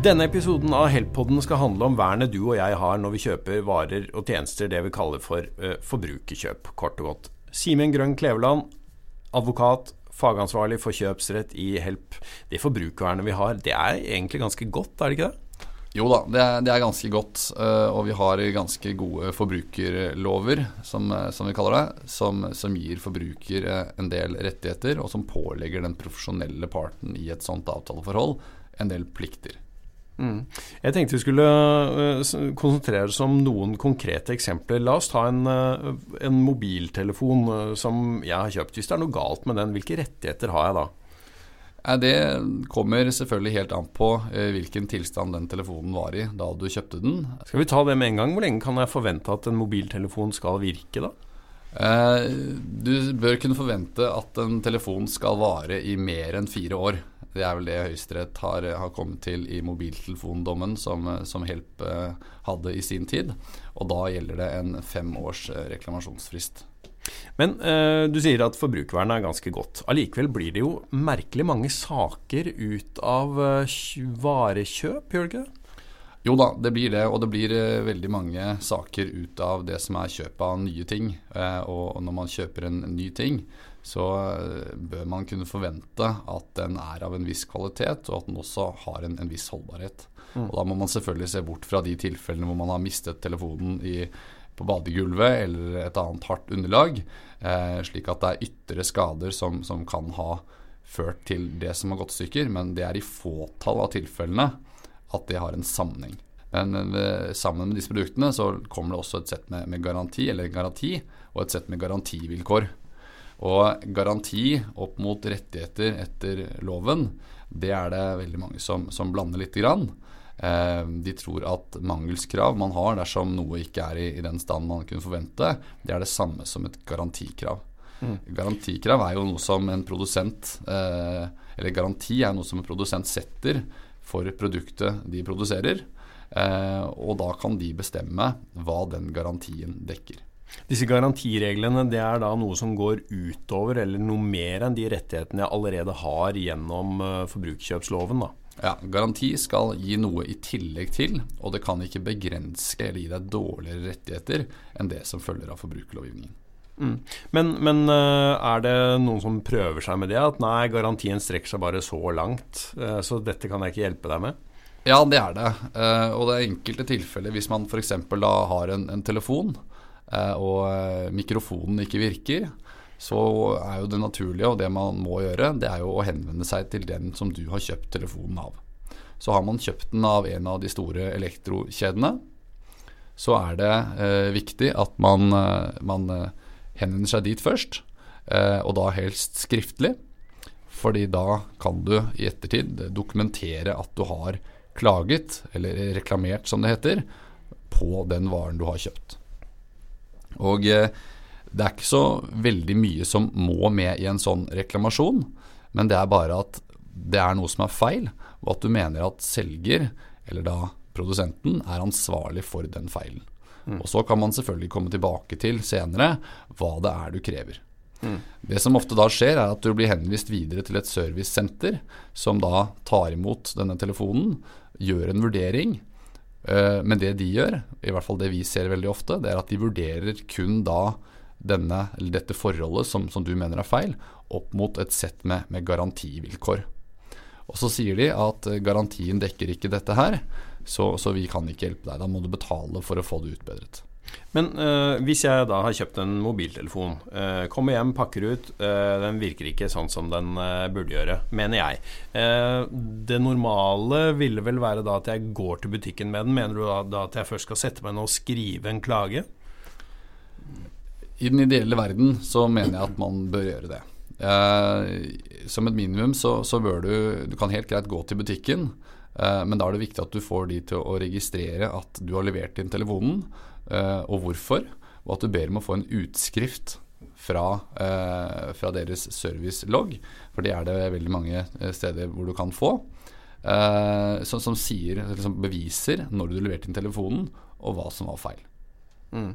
Denne episoden av Help-podden skal handle om vernet du og jeg har når vi kjøper varer og tjenester, det vi kaller for uh, forbrukerkjøp, kort og godt. Simen Grønn Kleveland, advokat, fagansvarlig for kjøpsrett i Help. Det forbrukervernet vi har, det er egentlig ganske godt, er det ikke det? Jo da, det er, det er ganske godt. Uh, og vi har ganske gode forbrukerlover, som, som vi kaller det. Som, som gir forbruker en del rettigheter, og som pålegger den profesjonelle parten i et sånt avtaleforhold en del plikter. Mm. Jeg tenkte vi skulle uh, konsentrere oss om noen konkrete eksempler. La oss ta en, uh, en mobiltelefon uh, som jeg har kjøpt. Hvis det er noe galt med den, hvilke rettigheter har jeg da? Det kommer selvfølgelig helt an på hvilken tilstand den telefonen var i da du kjøpte den. Skal vi ta det med en gang? Hvor lenge kan jeg forvente at en mobiltelefon skal virke, da? Du bør kunne forvente at en telefon skal vare i mer enn fire år. Det er vel det Høyesterett har, har, kommet til i mobiltelefondommen som, som Help hadde i sin tid. Og da gjelder det en fem års eh, reklamasjonsfrist. Men eh, du sier at forbrukervernet er ganske godt. Allikevel blir det jo merkelig mange saker ut av eh, varekjøp, gjør det ikke det? Jo da, det blir det. Og det blir eh, veldig mange saker ut av det som er kjøp av nye ting. Eh, og når man kjøper en ny ting, så eh, bør man kunne forvente at den er av en viss kvalitet, og at den også har en, en viss holdbarhet. Mm. Og Da må man selvfølgelig se bort fra de tilfellene hvor man har mistet telefonen i, på badegulvet eller et annet hardt underlag, eh, slik at det er ytre skader som, som, kan ha ført til det som har gått stykker, men det er i fåtall av tilfellene at det har en sammenheng. Men eh, sammen med disse produktene så kommer det også et sett med, med garanti, eller garanti, og et sett med garantivilkår. Og garanti opp mot rettigheter etter loven, det er det veldig mange som, som blander lite grann. Eh, de tror at mangelskrav man har dersom noe ikke er i, i, den stand man kunne forvente, det er det samme som et garantikrav. Mm. Garantikrav er jo noe som en produsent eh, Eller garanti er noe som en produsent setter for produktet de produserer. Eh, og da kan de bestemme hva den garantien dekker. Disse garantireglene det er da noe som går utover eller noe mer enn de rettighetene jeg allerede har gjennom uh, forbrukerkjøpsloven? da. Ja, Garanti skal gi noe i tillegg til, og det kan ikke begrense eller gi deg dårligere rettigheter enn det som følger av forbrukerlovgivningen. Mm. Men, men uh, er det noen som prøver seg med det? At nei, garantien strekker seg bare så langt, uh, så dette kan jeg ikke hjelpe deg med? Ja, det er det. og det er enkelte tilfeller hvis man f.eks. har en, en telefon Eh, og eh, mikrofonen ikke virker, så er jo det naturlige, og det man må gjøre, det er jo å henvende seg til den som du har kjøpt telefonen av. Så har man kjøpt den av en av de store elektrokjedene, så er det eh, viktig at man, eh, man henvender seg dit først, eh, og da helst skriftlig. Fordi da kan du i ettertid dokumentere at du har klaget, eller reklamert som det heter, på den varen du har kjøpt. Og eh, det er ikke så veldig mye som må med i en sånn reklamasjon, men det er bare at det er noe som er feil, og at du mener at selger, eller da produsenten, er ansvarlig for den feilen. Mm. Og Så kan man selvfølgelig komme tilbake til senere hva det er du krever. Mm. Det som ofte da skjer, er at du blir henvist videre til et servicesenter som da tar imot denne telefonen, gjør en vurdering men det de gjør, i hvert fall det vi ser veldig ofte, det er at de vurderer kun da denne, dette forholdet som, som, du mener er feil, opp mot et sett med, med, garantivilkår. Og Så sier de at eh, garantien dekker ikke dette her, så, så, vi kan ikke hjelpe deg. Da må du betale for å få det utbedret. Men øh, hvis jeg da har kjøpt en mobiltelefon, øh, kommer hjem, pakker ut, øh, den virker ikke sånn som den burde gjøre, mener jeg. det normale ville vel være da at jeg går til butikken med den. Mener du da, da at jeg først skal sette meg ned og skrive en klage? I den ideelle verden så mener jeg at man bør gjøre det. som et minimum så, så, bør du Du kan helt greit gå til butikken, men da er det viktig at du får de til å registrere at du har levert inn telefonen Eh, og hvorfor, og at du ber om å få en utskrift fra, eh, fra deres servicelogg, for det er det veldig mange eh, steder hvor du kan få, som, som sier, liksom beviser når du leverte inn telefonen, og hva som var feil. Mm.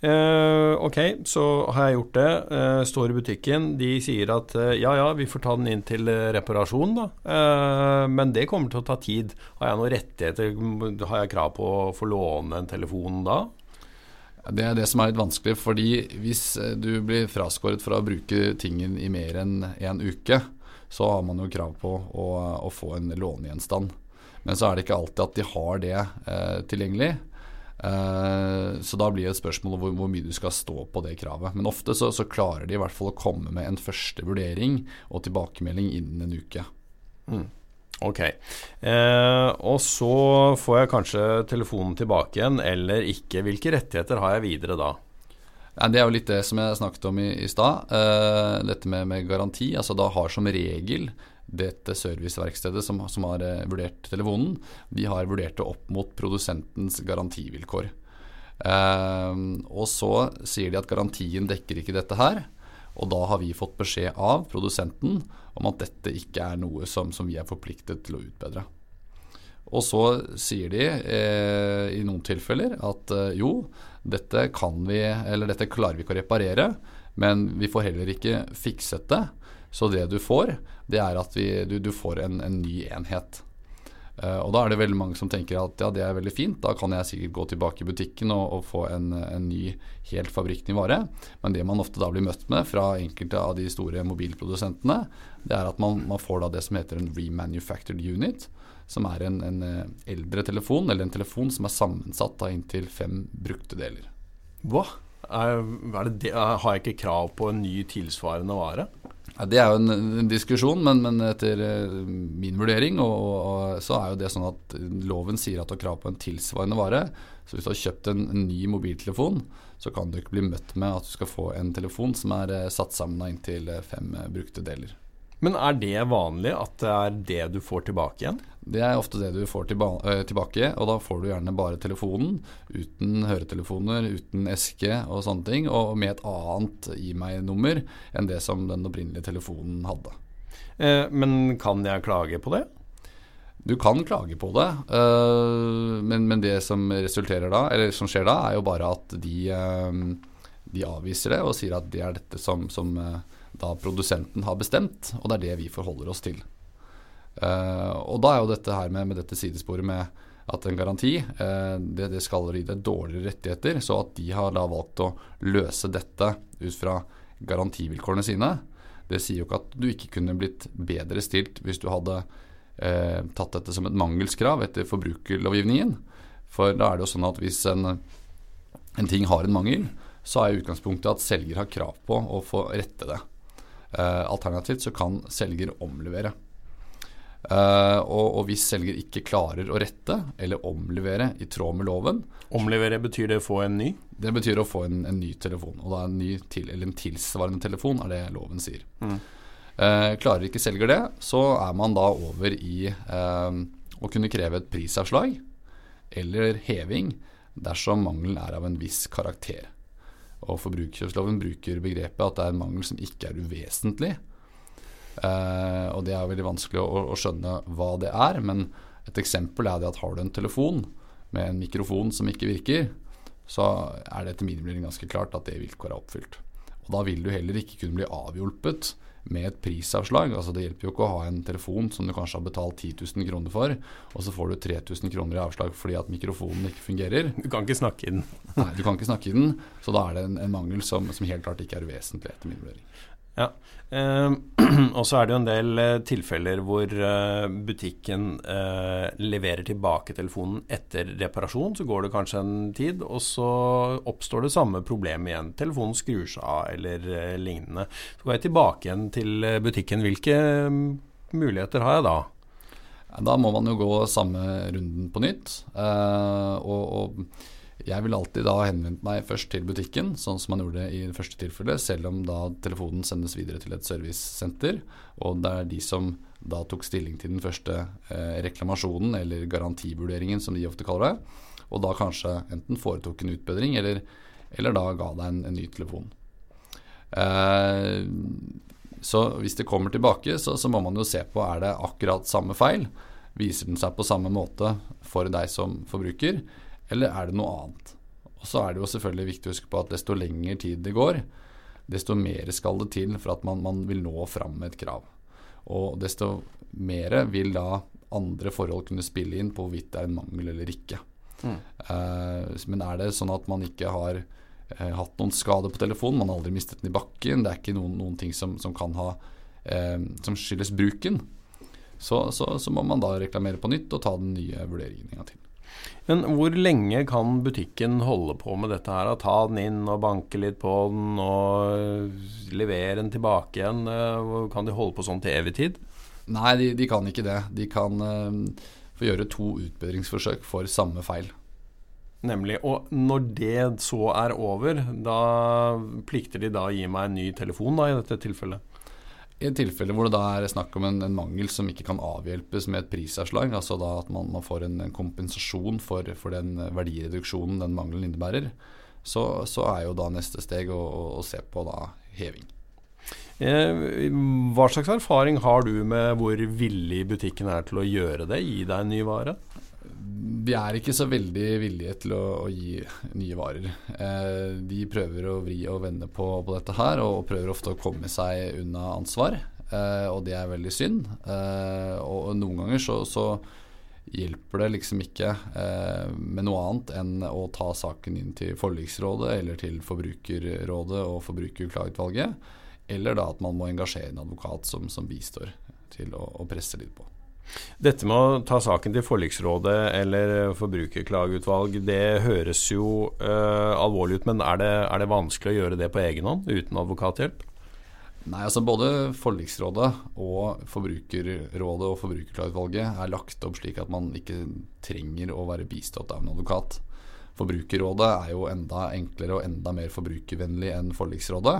Eh, ok, så har jeg gjort det. Eh, står i butikken. De sier at eh, ja ja, vi får ta den inn til eh, reparasjon, da. Eh, men det kommer til å ta tid. Har jeg noen rettigheter? Har jeg krav på å få låne en telefon da? Det er det som er litt vanskelig, fordi hvis eh, du blir fraskåret fra å bruke tingen i mer enn en uke, så har man jo krav på å, å få en lånegjenstand. Men så er det ikke alltid at de har det eh, tilgjengelig. Eh, så da blir det et spørsmål om hvor, hvor, mye du skal stå på det kravet. Men ofte så, så, klarer de i hvert fall å komme med en første vurdering og tilbakemelding innen en uke. Mm. Ok. Eh, og så får jeg kanskje telefonen tilbake igjen, eller ikke. Hvilke rettigheter har jeg videre da? Det er jo litt det som jeg snakket om i, i stad. Eh, dette med, med, garanti. Altså Da har som regel dette serviceverkstedet som, som har eh, vurdert telefonen, de har vurdert det opp mot produsentens garantivilkår. Eh, og så sier de at garantien dekker ikke dette her. Og da har vi fått beskjed av produsenten om at dette ikke er noe som, som vi er forpliktet til å utbedre. Og så sier de eh, i noen tilfeller at eh, jo, dette kan vi, eller dette klarer vi ikke å reparere, men vi får heller ikke fikset det. Så det du får, det er at vi, du, du, får en, en ny enhet. Uh, og da er det veldig mange som tenker at ja, det er veldig fint, da kan jeg sikkert gå tilbake i butikken og, og få en, en, ny, helt fabrikkny vare. Men det man ofte da blir møtt med fra enkelte av de store mobilprodusentene, det er at man, man får da det som heter en remanufactured unit. Som er en, en eh, eldre telefon, eller en telefon som er sammensatt av inntil fem brukte deler. Hva? Er, er det, har jeg ikke krav på en ny tilsvarende vare? Ja, det er jo en, en diskusjon, men, men, etter eh, min vurdering og, og, så er jo det sånn at loven sier at du har krav på en tilsvarende vare. Så hvis du har kjøpt en, en, ny mobiltelefon, så kan du ikke bli møtt med at du skal få en telefon som er eh, satt sammen av inntil eh, fem brukte deler. Men er det vanlig at det er det du får tilbake igjen? Det er ofte det du får tilba øh, tilbake, og da får du gjerne bare telefonen. Uten høretelefoner, uten eske og sånne ting, og med et annet gi meg-nummer enn det som den opprinnelige telefonen hadde. Eh, men kan jeg klage på det? Du kan klage på det, øh, men, men, det som da, eller som skjer da, er jo bare at de, øh, de avviser det og sier at det er dette som, som da produsenten har bestemt, og det er det vi forholder oss til. Uh, og da er jo dette her med, med, dette sidesporet med at en garanti uh, det, det, skal gi deg dårligere rettigheter, så at de har da valgt å løse dette ut fra garantivilkårene sine, det sier jo ikke at du ikke kunne blitt bedre stilt hvis du hadde uh, tatt dette som et mangelskrav etter forbrukerlovgivningen. For da er det jo sånn at hvis en, en ting har en mangel, så er utgangspunktet at selger har krav på å få rette det. Uh, alternativt så kan selger omlevere. Uh, og, og, hvis selger ikke klarer å rette eller omlevere i tråd med loven Omlevere betyr det å få en ny? Det betyr å få en, en ny telefon. Og da en ny til, eller en tilsvarende telefon er det loven sier. Mm. Uh, klarer ikke selger det, så er man da over i å kunne kreve et prisavslag eller heving dersom mangelen er av en viss karakter. Og Forbrukerkjøpsloven bruker begrepet at det er en mangel som ikke er uvesentlig. Uh, og det er veldig vanskelig å, å, skjønne hva det er. Men et eksempel er det at har du en telefon med en mikrofon som ikke virker, så er det etter min mening ganske klart at det vilkåret er oppfylt. Og Da vil du heller ikke kunne bli avhjulpet med et prisavslag. Altså Det hjelper jo ikke å ha en telefon som du kanskje har betalt 10 000 kroner for, og så får du 3000 kroner i avslag fordi at mikrofonen ikke fungerer. Du kan ikke snakke i den. Nei, du kan ikke snakke i den, så da er det en, en mangel som, som, helt klart ikke er vesentlig, etter min vurdering. Ja, eh, og så er det jo en del eh, tilfeller hvor eh, butikken eh, leverer tilbake telefonen etter reparasjon. Så går det kanskje en tid, og så oppstår det samme problemet igjen. Telefonen skrur seg av eller eh, lignende. Så går jeg tilbake igjen til eh, butikken. Hvilke mm, muligheter har jeg da? Da må man jo gå samme runden på nytt. og, og jeg vil alltid da henvende meg først til butikken, sånn som man gjorde i det første tilfellet, selv om da telefonen sendes videre til et servicesenter. Og det er de som da tok stilling til den første eh, reklamasjonen, eller garantivurderingen, som de ofte kaller det. Og da kanskje enten foretok en utbedring, eller, eller da ga deg en, en ny telefon. Eh, så hvis det kommer tilbake, så, så må man jo se på er det akkurat samme feil. Viser den seg på samme måte for deg som forbruker? Eller er det noe annet? Og så er det jo selvfølgelig viktig å huske på at desto lengre tid det går, desto mer skal det til for at man, man vil nå fram med et krav. Og desto mer vil da andre forhold kunne spille inn på hvorvidt det er en mangel eller ikke. Mm. Uh, men er det sånn at man ikke har uh, hatt noen skade på telefonen, man har aldri mistet den i bakken, det er ikke noen, noen ting som, som, kan ha uh, som skyldes bruken, så, så, så, må man da reklamere på nytt og ta den nye vurderingen en gang til. Men hvor lenge kan butikken holde på med dette her? Ta den inn og banke litt på den og levere den tilbake igjen? Kan de holde på sånn til evig tid? Nei, de, de, kan ikke det. De kan uh, få gjøre to utbedringsforsøk for samme feil. Nemlig. Og når det så er over, da plikter de da å gi meg en ny telefon, da, i dette tilfellet? I et tilfelle hvor det da er snakk om en, en, mangel som ikke kan avhjelpes med et prisavslag, altså da at man, man får en, en kompensasjon for, for, den verdireduksjonen den mangelen innebærer, så, så, er jo da neste steg å, å se på da heving. Eh, hva slags erfaring har du med hvor villig butikken er til å gjøre det, gi deg en ny vare? De er ikke så veldig villige til å, å gi nye varer. Eh, de prøver å vri og vende på, på, dette her, og prøver ofte å komme seg unna ansvar. Eh, og det er veldig synd. Eh, og, og, noen ganger så, så, hjelper det liksom ikke eh, med noe annet enn å ta saken inn til forliksrådet eller til Forbrukerrådet og Forbrukerklageutvalget eller da at man må engasjere en advokat som, som bistår til å, å, presse litt på. Dette med å ta saken til forliksrådet eller forbrukerklageutvalg, det høres jo uh, alvorlig ut, men er det, er det, vanskelig å gjøre det på egen hånd uten advokathjelp? Nei, altså Både forliksrådet og Forbrukerrådet og Forbrukerklageutvalget er lagt opp slik at man ikke trenger å være bistått av en advokat. Forbrukerrådet er jo enda enklere og enda mer forbrukervennlig enn forliksrådet.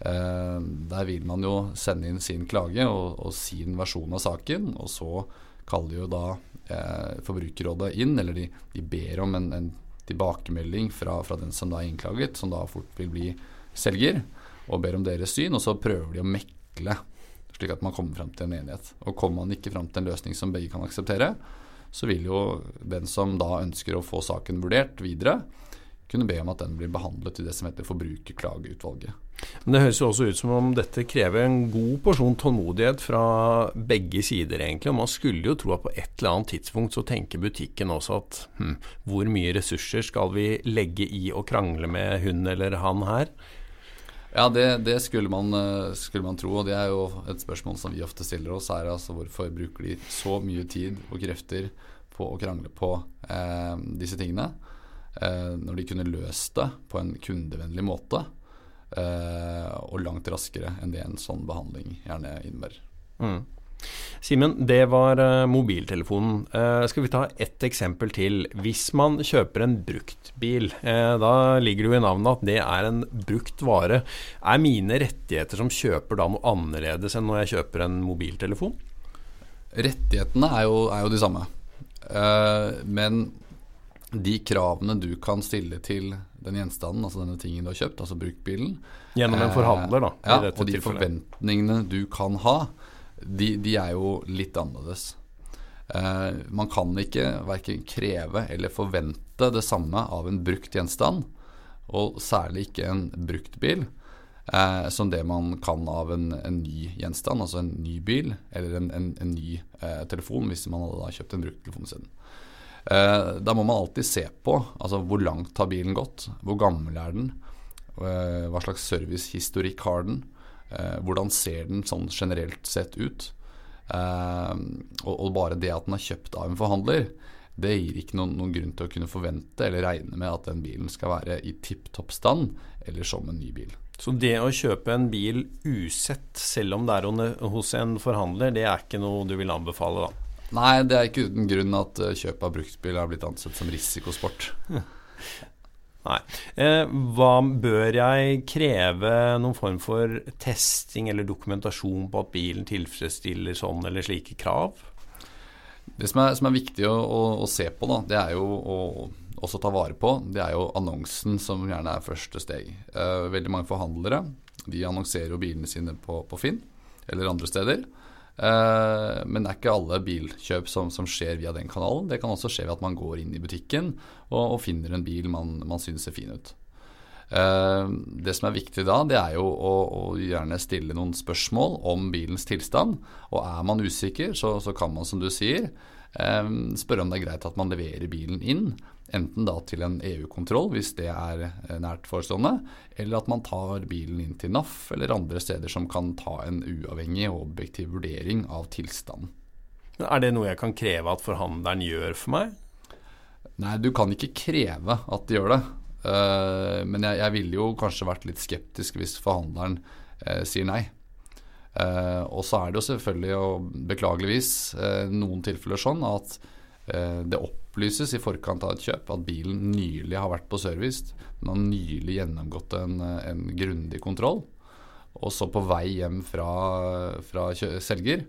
Eh, der vil man jo sende inn sin klage og, og sin versjon av saken, og så kaller jo da eh, Forbrukerrådet inn, eller de, de ber om en, en tilbakemelding fra, fra, den som da er innklaget, som da fort vil bli selger, og ber om deres syn, og så prøver de å mekle, slik at man kommer frem til en enighet. Og kommer man ikke frem til en løsning som begge kan akseptere, så vil jo den som da ønsker å få saken vurdert videre, kunne be om at den blir behandlet i det som heter Forbrukerklageutvalget. Men Det høres jo også ut som om dette krever en god porsjon tålmodighet fra begge sider, egentlig. Og man skulle jo tro at på et eller annet tidspunkt så tenker butikken også at hm, hvor mye ressurser skal vi legge i å krangle med hun eller han her? Ja, det, det skulle, man, eh, skulle, man, tro, og det er jo et spørsmål som vi ofte stiller oss. er altså Hvorfor bruker de så mye tid og krefter på å krangle på eh, disse tingene? Eh, når de kunne løst det på en kundevennlig måte. Eh, og langt raskere enn det en sånn behandling gjerne innebærer. Mm. Simen, det var uh, mobiltelefonen. Eh, skal vi ta ett eksempel til? Hvis man kjøper en bruktbil, eh, da ligger det jo i navnet at det er en brukt vare. Er mine rettigheter som kjøper da noe annerledes enn når jeg kjøper en mobiltelefon? Rettighetene er jo, er jo de samme. men de kravene du kan stille til den gjenstanden, altså denne tingen du har kjøpt, altså bruktbilen Gjennom en forhandler, da. Ja, og de tilfellet. forventningene du kan ha, de, de er jo litt annerledes. Eh, man kan ikke verken kreve eller forvente det samme av en brukt gjenstand, og særlig ikke en brukt bil, eh, som det man kan av en, en, ny gjenstand, altså en ny bil eller en, en, en ny eh, telefon, hvis man hadde kjøpt en brukt telefon. Eh, da må man alltid se på altså hvor langt har bilen gått, hvor gammel er den, eh, hva slags servicehistorikk har den, eh, hvordan ser den sånn generelt sett ut. Og, bare det at den er kjøpt av en forhandler, det gir ikke noen, noen, grunn til å kunne forvente eller regne med at den bilen skal være i tipp topp stand eller som en ny bil. Så det å kjøpe en bil usett, selv om det er hos en forhandler, det er ikke noe du vil anbefale, da? Nei, det er ikke uten grunn at eh, kjøp av bruktbil har blitt ansett som risikosport. Nei. Eh, hva bør jeg kreve noen form for testing eller dokumentasjon på at bilen tilfredsstiller sånn eller slike krav? Det som er, som er viktig å, å, å, se på, da, det er jo å også ta vare på, det er jo annonsen som gjerne er første steg. Eh, veldig mange forhandlere de annonserer jo bilene sine på, på Finn eller andre steder. Eh, men det er ikke alle bilkjøp som, som, skjer via den kanalen. Det kan også skje ved at man går inn i butikken og, og finner en bil man, man synes ser fin ut. Eh, det som er viktig da, det er jo å, å, gjerne stille noen spørsmål om bilens tilstand. Og er man usikker, så, så kan man, som du sier, eh, spørre om det er greit at man leverer bilen inn Enten da til en EU-kontroll, hvis det er eh, nært forestående, eller at man tar bilen inn til NAF eller andre steder som kan ta en uavhengig og objektiv vurdering av tilstanden. Er det noe jeg kan kreve at forhandleren gjør for meg? Nei, du kan ikke kreve at de gjør det. Uh, men jeg, jeg ville jo kanskje vært litt skeptisk hvis forhandleren uh, sier nei. Og så er det jo selvfølgelig, og beklageligvis, noen tilfeller sånn at det opplyses i forkant av et kjøp at bilen nylig har vært på service. Den har nylig gjennomgått en, en grundig kontroll. Og så på vei hjem fra, fra selger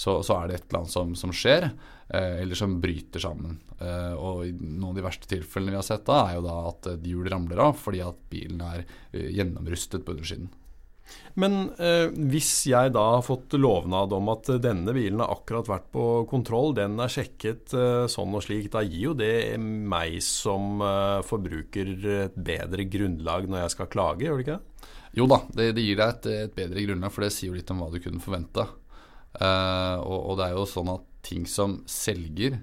så, så, er det et eller annet som, som skjer, eh, eller som bryter sammen. Eh, og Noen av de verste tilfellene vi har sett da, er jo da at et hjul ramler av fordi at bilen er eh, gjennomrustet på undersiden. Men eh, hvis jeg da har fått lovnad om at denne bilen har akkurat vært på kontroll, den er sjekket eh, sånn og slik, da gir jo det meg som eh, forbruker et bedre grunnlag når jeg skal klage, gjør det ikke det? Jo da, det, det gir deg et, et, bedre grunnlag, for det sier jo litt om hva du kunne forvente. Uh, og, og, det er jo sånn at ting som selger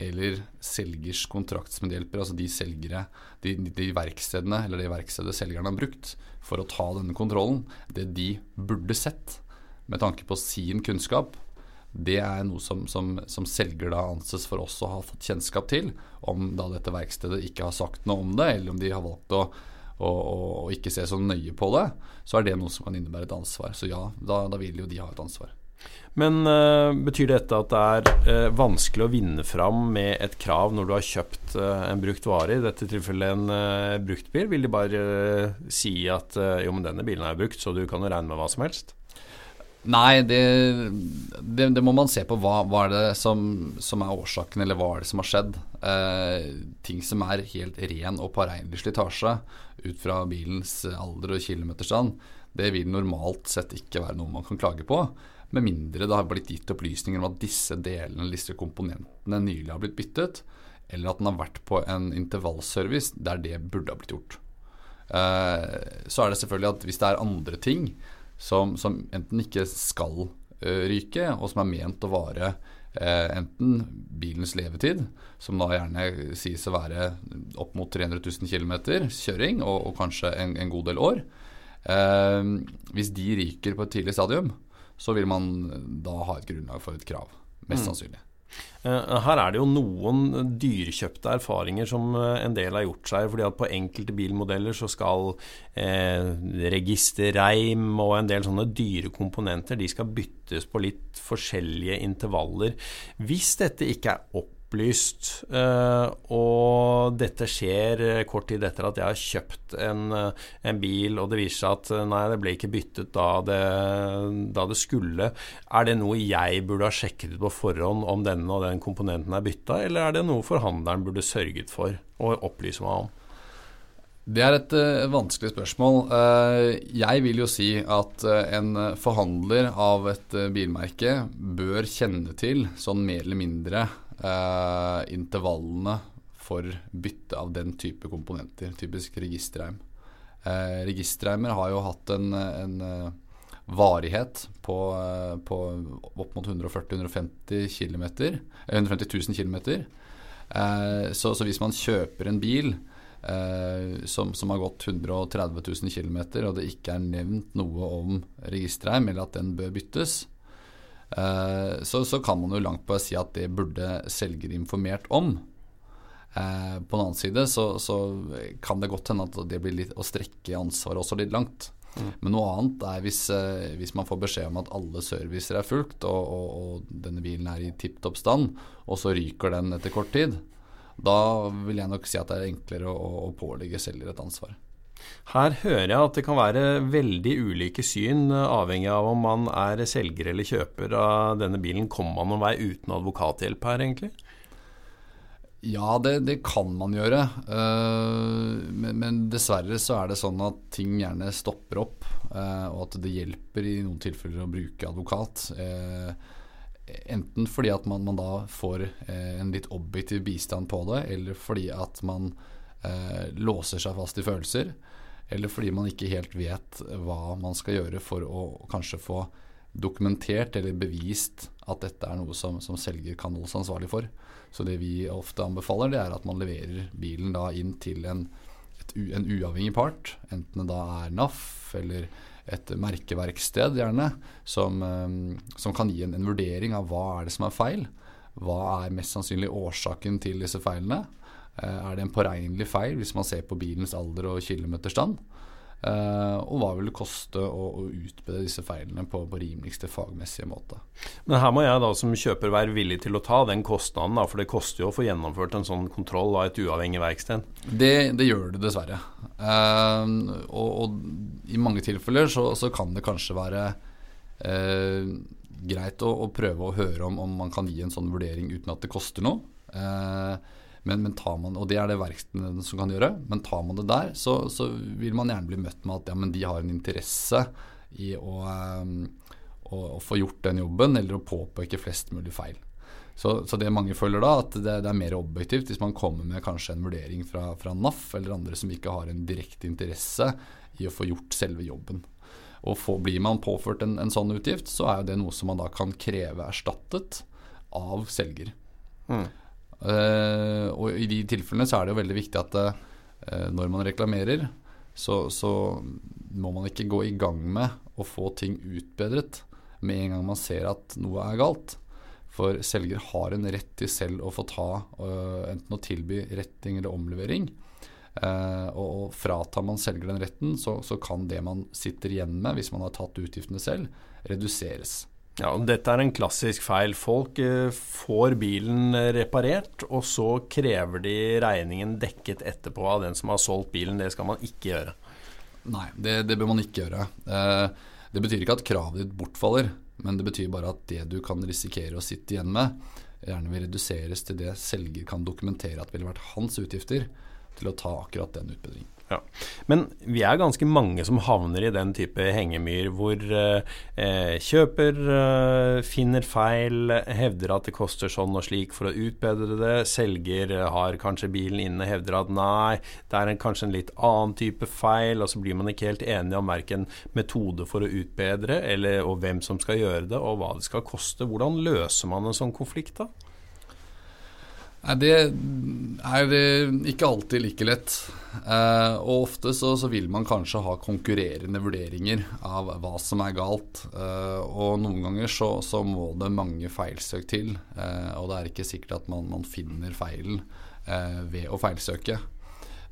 eller selgers kontraktsmedhjelper, altså de selgere, de, de verkstedene eller det verkstedet selgeren har brukt for å ta denne kontrollen, det de burde sett med tanke på sin kunnskap, det er noe som, som, som selger da anses for oss å ha fått kjennskap til. Om da dette verkstedet ikke har sagt noe om det, eller om de har valgt å, å ikke se så nøye på det, så er det noe som kan innebære et ansvar. Så ja, da, da vil jo de ha et ansvar. Men uh, betyr dette at det er uh, vanskelig å vinne fram med et krav når du har kjøpt uh, en brukt vare, i dette tilfellet en bruktbil? Vil de bare si at jo, men denne bilen er brukt, så du kan jo regne med hva som helst? Nei, det, det, det må man se på. Hva, hva er det som, som, er årsaken, eller hva er det som har skjedd? ting som er helt ren og påregnelig slitasje ut fra bilens alder og kilometerstand, det vil normalt sett ikke være noe man kan klage på. Med mindre det har blitt gitt opplysninger om at disse delene, disse komponentene nylig har blitt byttet, eller at den har vært på en intervallservice der det burde ha blitt gjort. Eh, så er det selvfølgelig at hvis det er andre ting som, som enten ikke skal uh, ryke, og som er ment å vare uh, enten bilens levetid, som da gjerne sies å være opp mot 300 000 km kjøring, og, og kanskje en, en, god del år Hvis de ryker på et tidlig stadium, så vil man da ha et grunnlag for et krav. Mest mm. sannsynlig. Eh, her er det jo noen dyrekjøpte erfaringer som eh, en del har gjort seg. fordi at på enkelte bilmodeller så skal eh, registerreim og en del sånne dyre komponenter de skal byttes på litt forskjellige intervaller. Hvis dette ikke er opp opplyst. Eh, og dette skjer eh, kort tid etter at jeg har kjøpt en, eh, en bil, og det viser seg at nei, det ble ikke byttet da det, da det, skulle. Er det noe jeg burde ha sjekket på forhånd om denne og den komponenten er bytta, eller er det noe forhandleren burde sørget for å opplyse meg om? Det er et uh, vanskelig spørsmål. Uh, jeg vil jo si at uh, en forhandler av et bilmerke bør kjenne til, sånn mer eller mindre, eh, intervallene for bytte av den type komponenter, typisk registerreim. Eh, registerreimer har jo hatt en, en uh, varighet på, uh, på, opp mot 140-150 km, 150 000 km. Eh, så, så, hvis man kjøper en bil eh, som, som, har gått 130 000 km, og det ikke er nevnt noe om registerreim, eller at den bør byttes, Eh, så, så, kan man jo langt på si at det burde selger informert om. Eh, på den annen side så, så, kan det godt hende at det blir litt å strekke ansvaret også litt langt. Mm. Men noe annet er hvis, eh, hvis, man får beskjed om at alle servicer er fulgt, og, og, og denne bilen er i tipp topp stand, og så ryker den etter kort tid. Da vil jeg nok si at det er enklere å, å pålegge selger et ansvar. Her hører jeg at det kan være veldig ulike syn, eh, avhengig av om man er selger eller kjøper av denne bilen. Kommer man noen vei uten advokathjelp her, egentlig? Ja, det, det kan man gjøre. Uh, men, men, dessverre så er det sånn at ting gjerne stopper opp, uh, og at det hjelper i noen tilfeller å bruke advokat. Enten fordi at man, man da får eh, en litt objektiv bistand på det, eller fordi at man eh, låser seg fast i følelser, eller fordi man ikke helt vet hva man skal gjøre for å kanskje få dokumentert eller bevist at dette er noe som, som selger kan holdes ansvarlig for. Så det vi ofte anbefaler, det er at man leverer bilen da inn til en, et, en uavhengig part, enten det da er NAF eller et merkeverksted gjerne, som, eh, som kan gi en, en, vurdering av hva er det som er feil. Hva er mest sannsynlig årsaken til disse feilene? Eh, er det en påregnelig feil hvis man ser på bilens alder og kilometerstand? Uh, og hva vil det koste å, å utbedre disse feilene på, på, rimeligste fagmessige måte. Men her må jeg da som kjøper være villig til å ta den kostnaden, da, for det koster jo å få gjennomført en sånn kontroll av et uavhengig verksted? Det, det gjør det dessverre. Uh, og, og, i mange tilfeller så, så, kan det kanskje være uh, greit å, å, prøve å høre om, om man kan gi en sånn vurdering uten at det koster noe. Uh, men, men, tar man, og det er det verkstedene som kan gjøre. Men tar man det der, så, så, vil man gjerne bli møtt med at ja, men de har en interesse i å, um, å, å få gjort den jobben, eller å påpeke flest mulig feil. Så, så, det mange føler da, at det, det, er mer objektivt hvis man kommer med kanskje en vurdering fra, fra, NAF eller andre som ikke har en direkte interesse i å få gjort selve jobben. Og for, Blir man påført en, en, sånn utgift, så er jo det noe som man da kan kreve erstattet av selger. Mm. Uh, og i de tilfellene så er det jo veldig viktig at uh, når man reklamerer, så, så, må man ikke gå i gang med å få ting utbedret med en gang man ser at noe er galt. For selger har en rett til selv å få ta uh, enten å tilby retting eller omlevering. og fratar man selger den retten, så, så kan det man sitter igjen med hvis man har tatt utgiftene selv, reduseres. Ja, Dette er en klassisk feil. Folk eh, får bilen eh, reparert, og så krever de regningen dekket etterpå av den som har solgt bilen. Det skal man ikke gjøre. Nei, det, det bør man ikke gjøre. Eh, det betyr ikke at kravet ditt bortfaller, men det betyr bare at det du kan risikere å sitte igjen med, gjerne vil reduseres til det selger kan dokumentere at ville vært hans utgifter til å ta akkurat den utbedringen. Ja. Men vi er ganske mange som havner i den type hengemyr hvor eh, kjøper eh, finner feil, hevder at det koster sånn og slik for å utbedre det. Selger har kanskje bilen inne, hevder at nei, det er en, kanskje en litt annen type feil. Og så blir man ikke helt enig om verken metode for å utbedre, eller, og hvem som skal gjøre det, og hva det skal koste. Hvordan løser man en sånn konflikt da? Nei, Det er ikke alltid like lett. Eh, og ofte så, så, vil man kanskje ha konkurrerende vurderinger av hva som er galt. Eh, og noen ganger så, så, må det mange feilsøk til. Eh, og det er ikke sikkert at man, man finner feilen eh, ved å feilsøke.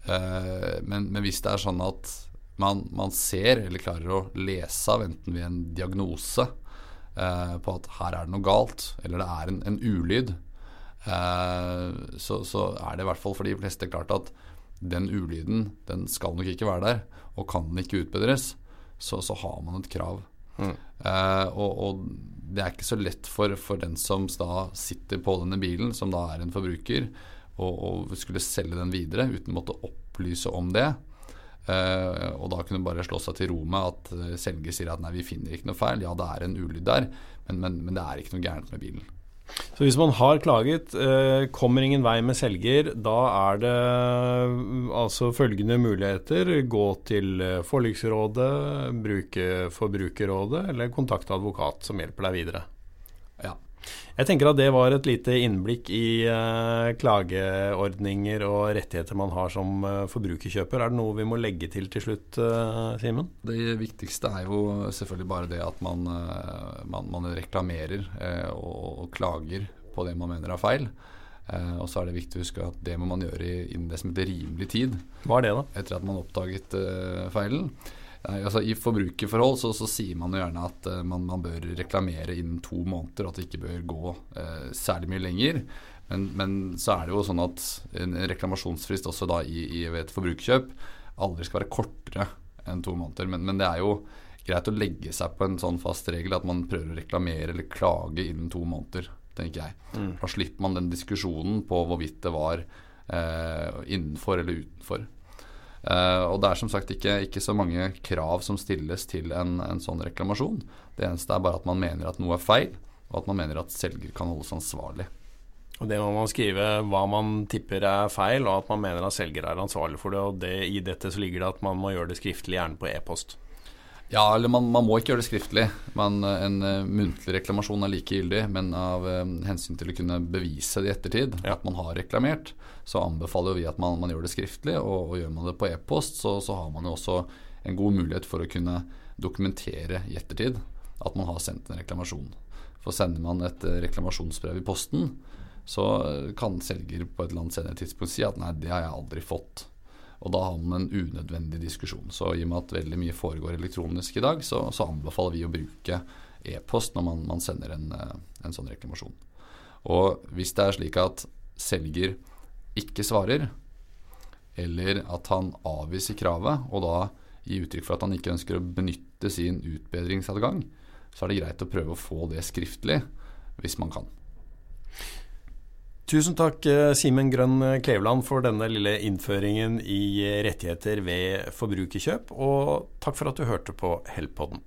Eh, men, men, hvis det er sånn at man, man, ser eller klarer å lese av enten ved en diagnose eh, på at her er det noe galt, eller det er en, en ulyd, Eh, så, så, er det i hvert fall for de fleste klart at den ulyden den skal nok ikke være der. Og kan den ikke utbedres, så, så har man et krav. Mm. Uh, og, og, det er ikke så lett for, for, den som da sitter på denne bilen, som da er en forbruker, og, skulle selge den videre uten å måtte opplyse om det. Uh, og da kunne bare slå seg til ro med at selger sier at nei, vi finner ikke noe feil. Ja, det er en ulyd der, men, men, men det er ikke noe gærent med bilen. Så hvis man har klaget, eh, kommer ingen vei med selger, da er det mm, altså følgende muligheter. Gå til eh, forliksrådet, bruke Forbrukerrådet eller kontakte advokat som hjelper deg videre. Ja. Jeg tenker at det var et lite innblikk i uh, klageordninger og rettigheter man har som uh, forbrukerkjøper. Er det noe vi må legge til til slutt, uh, Simen? Det viktigste er jo selvfølgelig bare det at man, man, man reklamerer og, og, klager på det man mener er feil. og så er det viktig å huske at det må man gjøre innen det som heter rimelig tid. Hva er det da? Etter at man oppdaget oppdaget feilen. Altså I forbrukerforhold så, så, sier man jo gjerne at uh, man, man, bør reklamere innen to måneder, at det ikke bør gå uh, særlig mye lenger. Men, men, så er det jo sånn at en reklamasjonsfrist også da i, i et forbrukerkjøp aldri skal være kortere enn to måneder. Men, men, det er jo greit å legge seg på en sånn fast regel at man prøver å reklamere eller klage innen to måneder, tenker jeg. Mm. Da slipper man den diskusjonen på hvorvidt det var uh, innenfor eller utenfor. Uh, og det er som sagt ikke, ikke, så mange krav som stilles til en, en, sånn reklamasjon. Det eneste er bare at man mener at noe er feil, og at man mener at selger kan holdes ansvarlig. Og Det må man skrive hva man tipper er feil, og at man mener at selger er ansvarlig for det. og det, I dette så ligger det at man må gjøre det skriftlig, gjerne på e-post. Ja, eller man, man, må ikke gjøre det skriftlig. Man, en uh, muntlig reklamasjon er like gyldig, men av uh, hensyn til å kunne bevise det i ettertid, ja. at man har reklamert, så anbefaler vi at man, man gjør det skriftlig. Og, og, gjør man det på e-post, så, så, har man jo også en god mulighet for å kunne dokumentere i ettertid at man har sendt en reklamasjon. For sender man et reklamasjonsbrev i posten, så kan selger på et eller annet senere tidspunkt si at nei, det har jeg aldri fått. Og da har man en unødvendig diskusjon. Så i og med at veldig mye foregår elektronisk i dag, så, så anbefaler vi å bruke e-post når man, man sender en, eh, en, sånn reklamasjon. Og hvis det er slik at selger ikke svarer, eller at han avviser kravet, og da gir uttrykk for at han ikke ønsker å benytte sin utbedringsadgang, så er det greit å prøve å få det skriftlig hvis man kan. Tusen takk, eh, Simen Grønn Kleveland, for denne lille innføringen i rettigheter ved forbrukerkjøp. Og takk for at du hørte på Helpodden.